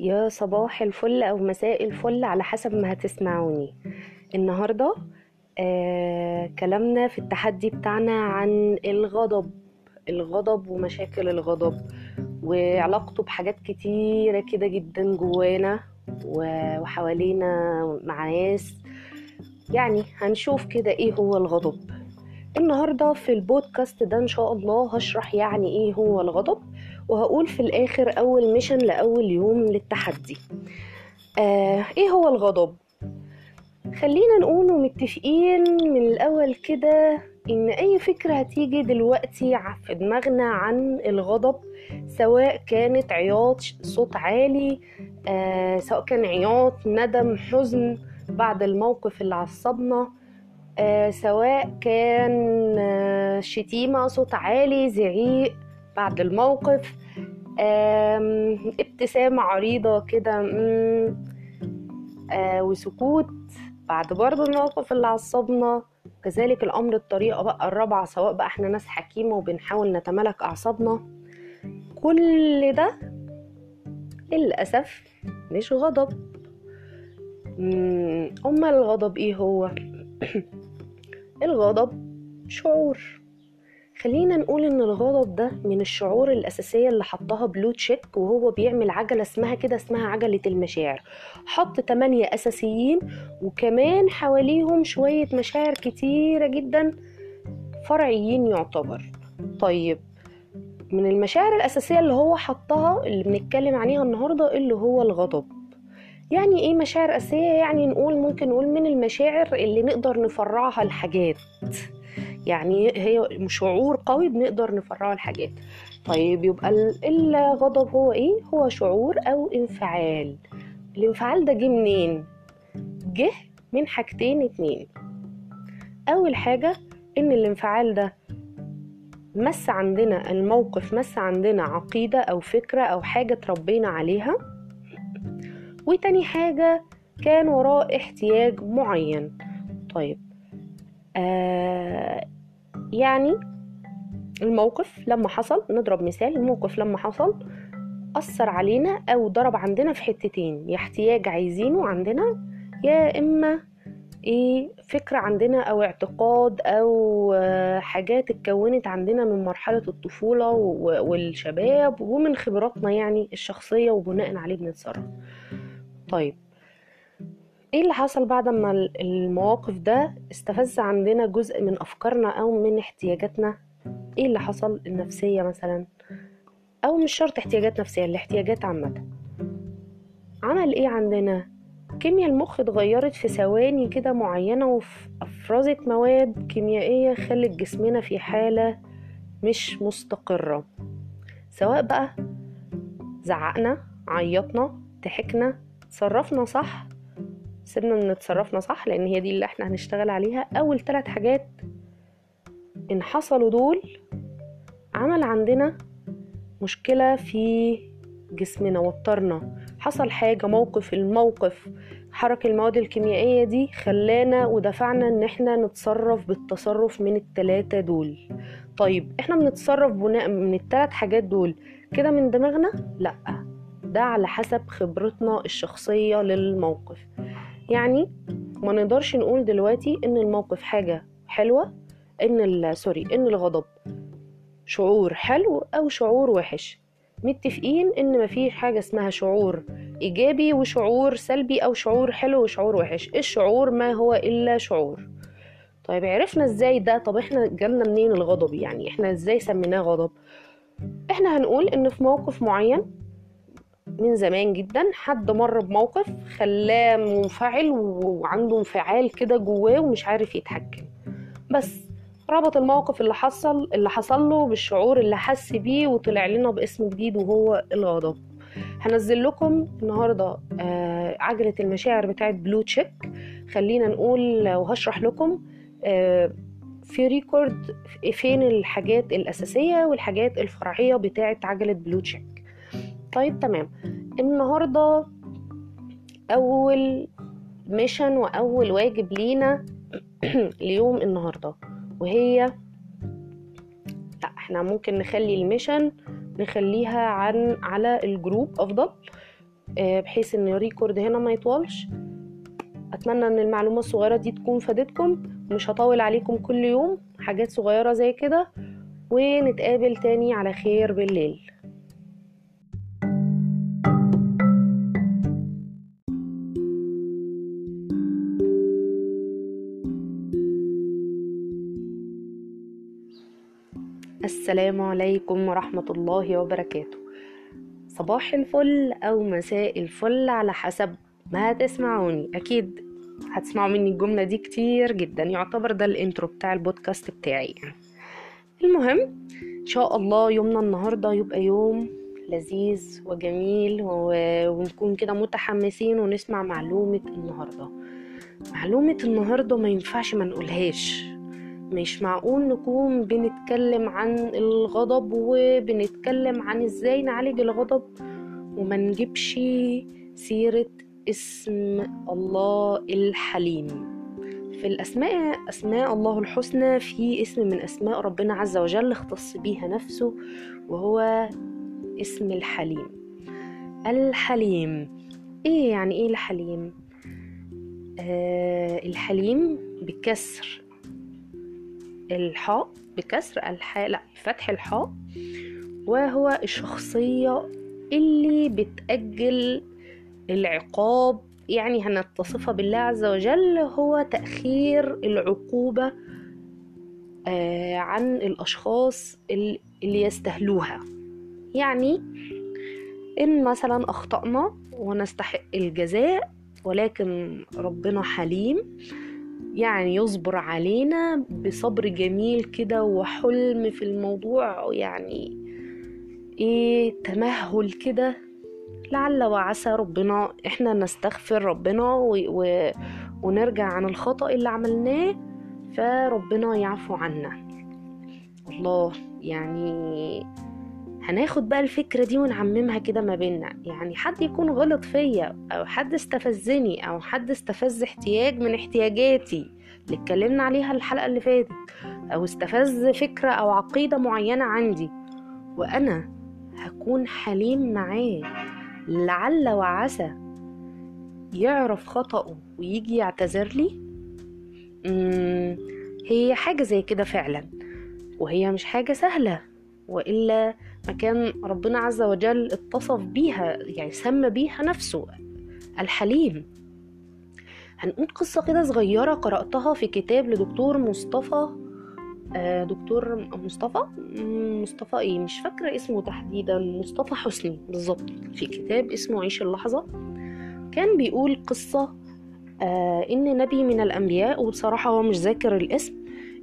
يا صباح الفل أو مساء الفل على حسب ما هتسمعوني. النهارده آه كلامنا في التحدي بتاعنا عن الغضب الغضب ومشاكل الغضب وعلاقته بحاجات كتيرة كده جدا جوانا وحوالينا مع ناس. يعني هنشوف كده إيه هو الغضب. النهاردة في البودكاست ده إن شاء الله هشرح يعني إيه هو الغضب. وهقول في الآخر أول ميشن لأول يوم للتحدي. آه إيه هو الغضب؟ خلينا نقول ومتفقين من الأول كده إن أي فكرة هتيجي دلوقتي في دماغنا عن الغضب سواء كانت عياط صوت عالي آه سواء كان عياط ندم حزن بعد الموقف اللي عصبنا آه سواء كان آه شتيمة صوت عالي زعيق بعد الموقف ابتسامة عريضة كده آه وسكوت بعد برضه الموقف اللي عصبنا. كذلك الأمر الطريقة بقى الرابعة سواء بقى إحنا ناس حكيمة وبنحاول نتملك أعصابنا. كل ده للأسف مش غضب. مم، أمال الغضب إيه هو؟ الغضب شعور. خلينا نقول إن الغضب ده من الشعور الأساسية اللي حطها بلو تشيك وهو بيعمل عجلة اسمها كده اسمها عجلة المشاعر. حط تمانية أساسيين وكمان حواليهم شوية مشاعر كتيرة جدا فرعيين يعتبر. طيب من المشاعر الأساسية اللي هو حطها اللي بنتكلم عليها النهارده اللي هو الغضب. يعني إيه مشاعر أساسية؟ يعني نقول ممكن نقول من المشاعر اللي نقدر نفرعها لحاجات يعني هي شعور قوي بنقدر نفرعه لحاجات طيب يبقى ال- الغضب هو إيه؟ هو شعور أو انفعال. الانفعال ده جه منين؟ جه من حاجتين اتنين. أول حاجة إن الانفعال ده مس عندنا الموقف مس عندنا عقيدة أو فكرة أو حاجة تربينا عليها. وتاني حاجة كان وراه احتياج معين. طيب آه يعني الموقف لما حصل نضرب مثال الموقف لما حصل أثر علينا أو ضرب عندنا في حتتين يا احتياج عايزينه عندنا يا إما إيه فكرة عندنا أو اعتقاد أو حاجات اتكونت عندنا من مرحلة الطفولة والشباب ومن خبراتنا يعني الشخصية وبناء عليه بنتصرف. طيب إيه اللي حصل بعد ما ال- المواقف ده استفز عندنا جزء من أفكارنا أو من احتياجاتنا؟ إيه اللي حصل النفسية مثلا؟ أو مش شرط احتياجات نفسية الاحتياجات عامة. عمل إيه عندنا؟ كيمياء المخ اتغيرت في ثواني كده معينة وافرزت مواد كيميائية خلت جسمنا في حالة مش مستقرة. سواء بقى زعقنا عيطنا ضحكنا تصرفنا صح سيبنا ان اتصرفنا صح لأن هي دي اللي إحنا هنشتغل عليها. أول ثلاث حاجات إن حصلوا دول عمل عندنا مشكلة في جسمنا وترنا حصل حاجة موقف الموقف حرك المواد الكيميائية دي خلانا ودفعنا إن إحنا نتصرف بالتصرف من التلاتة دول. طيب إحنا بنتصرف بناء من التلات حاجات دول. كده من دماغنا؟ لأ. ده على حسب خبرتنا الشخصية للموقف. يعني ما نقدرش نقول دلوقتي إن الموقف حاجة حلوة إن سوري إن الغضب شعور حلو أو شعور وحش. متفقين إن مفيش حاجة اسمها شعور إيجابي وشعور سلبي أو شعور حلو وشعور وحش. الشعور ما هو إلا شعور. طيب عرفنا إزاي ده؟ طب إحنا جالنا منين الغضب يعني؟ إحنا إزاي سميناه غضب؟ إحنا هنقول إن في موقف معين من زمان جدا. حد مر بموقف خلاه منفعل وعنده انفعال كده جواه ومش عارف يتحكم. بس ربط الموقف اللي حصل اللي حصل له بالشعور اللي حس بيه وطلع لنا باسم جديد وهو الغضب. هنزل لكم النهارده آه، عجلة المشاعر بتاعت بلو تشيك خلينا نقول وهشرح لكم آه، في record فين الحاجات الأساسية والحاجات الفرعية بتاعت عجلة blue check طيب تمام. النهاردة أول mission وأول واجب لينا ليوم النهاردة وهي لا إحنا ممكن نخلي ال mission نخليها عن على الجروب أفضل آه، بحيث إن الريكورد هنا ما يطولش. أتمنى إن المعلومة الصغيرة دي تكون فادتكم. مش هطول عليكم كل يوم حاجات صغيرة زي كده. ونتقابل تاني على خير بالليل. السلام عليكم ورحمة الله وبركاته. صباح الفل أو مساء الفل على حسب ما هتسمعوني أكيد هتسمعوا مني الجملة دي كتير جدا يعتبر ده الإنترو بتاع البودكاست بتاعي يعني. المهم إن شاء الله يومنا النهاردة يبقى يوم لذيذ وجميل و- ونكون كده متحمسين ونسمع معلومة النهاردة. معلومة النهاردة ما ينفعش ما نقولهاش. مش معقول نكون بنتكلم عن الغضب وبنتكلم عن إزاي نعالج الغضب وما نجيبش سيرة اسم الله الحليم. في الأسماء أسماء الله الحسنى في اسم من أسماء ربنا عز وجل اختص بيها نفسه وهو اسم الحليم. الحليم. إيه يعني إيه الحليم؟ آه الحليم بكسر الحاء بكسر الحاء لا فتح الحاء. وهو الشخصية اللي بتأجل العقاب يعني هنتصفها بالله عز وجل هو تأخير العقوبة آه، عن الأشخاص ال- اللي يستهلوها. يعني إن مثلا أخطأنا ونستحق الجزاء ولكن ربنا حليم يعني يصبر علينا بصبر جميل كده وحلم في الموضوع يعني إيه تمهل كده. لعل وعسى ربنا إحنا نستغفر ربنا و... و... ونرجع عن الخطأ اللي عملناه فربنا يعفو عنا. الله يعني هناخد بقى الفكرة دي ونعممها كده ما بيننا. يعني حد يكون غلط فيا أو حد استفزني أو حد استفز احتياج من احتياجاتي اللي اتكلمنا عليها الحلقة اللي فاتت أو استفز فكرة أو عقيدة معينة عندي وأنا هكون حليم معاه. لعل وعسى يعرف خطأه ويجي يعتذر لي؟ هي حاجة زي كده فعلا وهي مش حاجة سهلة وإلا ما كان ربنا عز وجل اتصف بيها يعني سمى بيها نفسه الحليم. هنقول قصة كده صغيرة قرأتها في كتاب لدكتور مصطفى آه، دكتور مصطفى؟ مصطفى إيه؟ مش فاكرة اسمه تحديدا مصطفى حسني بالظبط في كتاب اسمه عيش اللحظة. كان بيقول قصة آه، إن نبي من الأنبياء وبصراحة هو مش ذاكر الاسم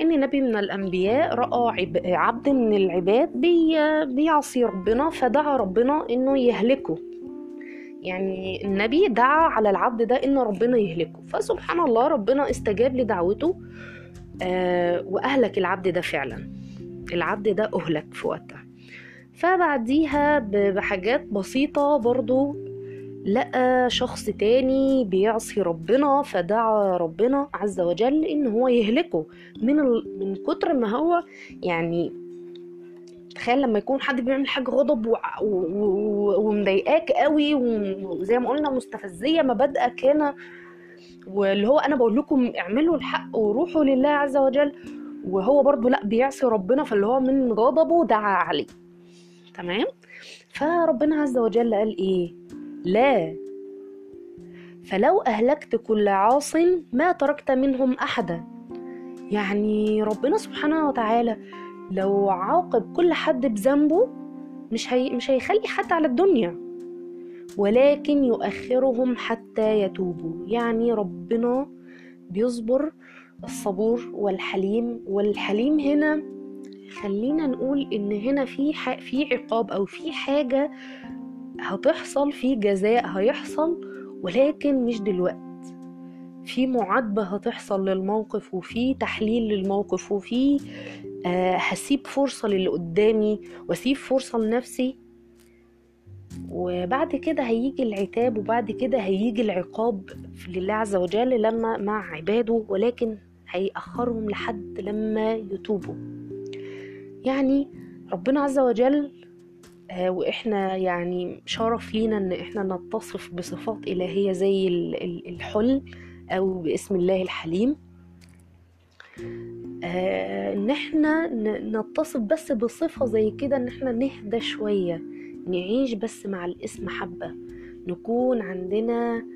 إن نبي من الأنبياء رأى عب- عبد من العباد بي بيعصي ربنا فدعا ربنا إنه يهلكه. يعني النبي دعا على العبد ده ان ربنا يهلكه. فسبحان الله ربنا استجاب لدعوته آه وأهلك العبد ده فعلا. العبد ده أهلك في وقتها. فبعديها بحاجات بسيطة برضو لقى شخص تاني بيعصي ربنا فدعا ربنا عز وجل إن هو يهلكه. من ال... من كتر ما هو يعني تخيل لما يكون حد بيعمل حاجة غضب وع- و... و... ومضايقاك قوي وزي ما قلنا مستفزية مبادئك هنا واللي هو أنا بقول لكم اعملوا الحق وروحوا لله عز وجل. وهو برضو لأ بيعصي ربنا فاللي هو من غضبه دعا عليه. تمام؟ فربنا عز وجل قال إيه؟ لا. فلو أهلكت كل عاص ما تركت منهم أحدا. يعني ربنا سبحانه وتعالى لو عاقب كل حد بذنبه مش هي مش هيخلي حد على الدنيا. ولكن يؤخرهم حتى يتوبوا. يعني ربنا بيصبر الصبور والحليم والحليم هنا خلينا نقول إن هنا في. في عقاب أو في حاجة هتحصل في جزاء هيحصل ولكن مش دلوقت في معاتبة هتحصل للموقف وفي تحليل للموقف وفي آه هسيب فرصة للي قدامي وأسيب فرصة لنفسي. وبعد كده هيجي العتاب وبعد كده هيجي العقاب لله عز وجل لما مع عباده ولكن هيأخرهم لحد لما يتوبوا. يعني ربنا عز وجل وإحنا يعني شرف لينا إن إحنا نتصف بصفات إلهية زي ال- ال- الحلم أو باسم الله الحليم. آه، إن إحنا نتصف بس بصفة زي كده إن إحنا نهدى شوية نعيش بس مع الاسم حبة. نكون عندنا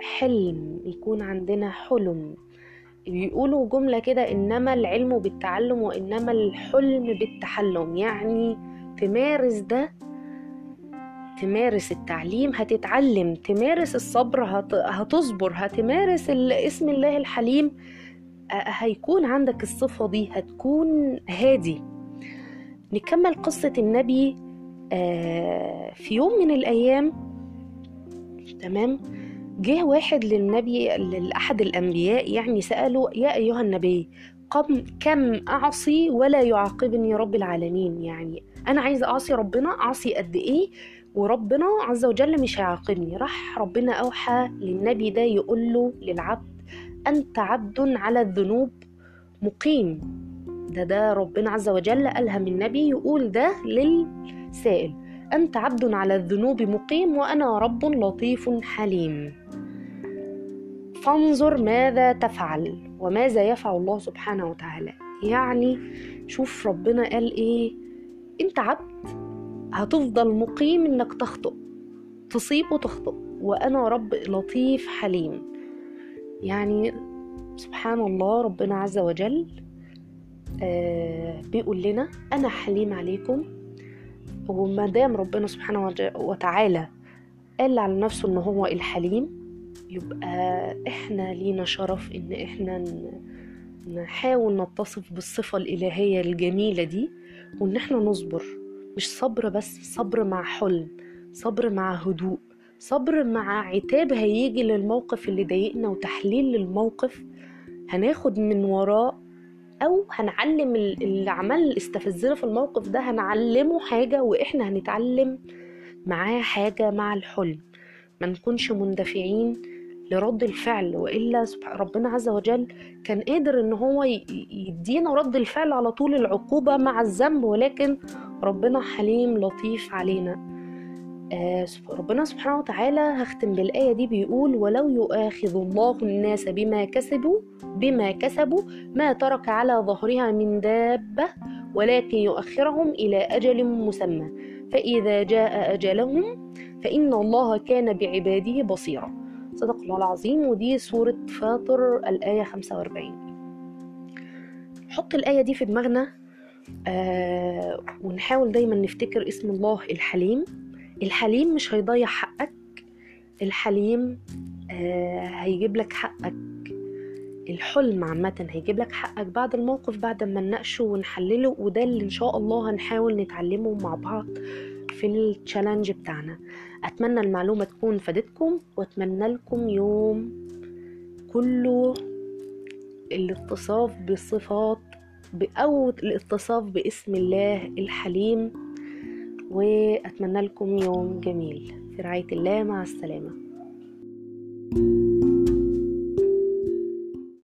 حلم يكون عندنا حلم. بيقولوا جملة كده إنما العلم بالتعلم وإنما الحلم بالتحلم. يعني تمارس ده تمارس التعليم هتتعلم تمارس الصبر هت... هتصبر هتمارس اسم الله الحليم هيكون عندك الصفة دي هتكون هادي. نكمل قصة النبي آه، في يوم من الأيام. تمام؟ جه واحد للنبي لأحد الأنبياء يعني سأله يا أيها النبي كم أعصي ولا يعاقبني رب العالمين؟ يعني أنا عايزة أعصي ربنا أعصي قد إيه؟ وربنا عز وجل مش هيعاقبني. راح ربنا أوحى للنبي ده يقول له للعبد أنت عبد على الذنوب مقيم. ده ده ربنا عز وجل ألهم النبي يقول ده للسائل. أنت عبد على الذنوب مقيم وأنا رب لطيف حليم. فانظر ماذا تفعل وماذا يفعل الله سبحانه وتعالى. يعني شوف ربنا قال إيه؟ انت عبد هتفضل مقيم إنك تخطئ تصيب وتخطئ وأنا رب لطيف حليم. يعني سبحان الله ربنا عز وجل آه بيقول لنا أنا حليم عليكم. وما دام ربنا سبحانه وتعالى قال على نفسه إن هو الحليم يبقى إحنا لينا شرف إن إحنا نحاول نتصف بالصفة الإلهية الجميلة دي. وإن إحنا نصبر مش صبر بس صبر مع حلم صبر مع هدوء صبر مع عتاب هيجي للموقف اللي ضايقنا وتحليل للموقف. هناخد من وراه أو هنعلم ال- اللي عمل استفزنا في الموقف ده هنعلمه حاجة وإحنا هنتعلم معاه حاجة مع الحلم. ما نكونش مندفعين لرد الفعل وإلا ربنا عز وجل كان قادر إن هو يدينا رد الفعل على طول العقوبة مع الذنب ولكن ربنا حليم لطيف علينا. آه ربنا سبحانه وتعالى هختم بالآية دي بيقول ولو يؤاخذ الله الناس بما كسبوا بما كسبوا ما ترك على ظهرها من دابة ولكن يؤخرهم إلى أجل مسمى. فإذا جاء أجلهم فإن الله كان بعباده بصيرا. صدق الله العظيم ودي سورة فاطر الآية 45 حط الآية دي في دماغنا آه ونحاول دايما نفتكر اسم الله الحليم. الحليم مش هيضيع حقك الحليم آه هيجيب لك حقك. الحلم عامة هيجيب لك حقك بعد الموقف بعد ما نناقشه ونحلله وده اللي إن شاء الله هنحاول نتعلمه مع بعض. في التشالنج بتاعنا. أتمنى المعلومة تكون فادتكم وأتمنى لكم يوم كله الاتصاف بالصفات أو الاتصاف باسم الله الحليم. وأتمنى لكم يوم جميل. في رعاية الله مع السلامة.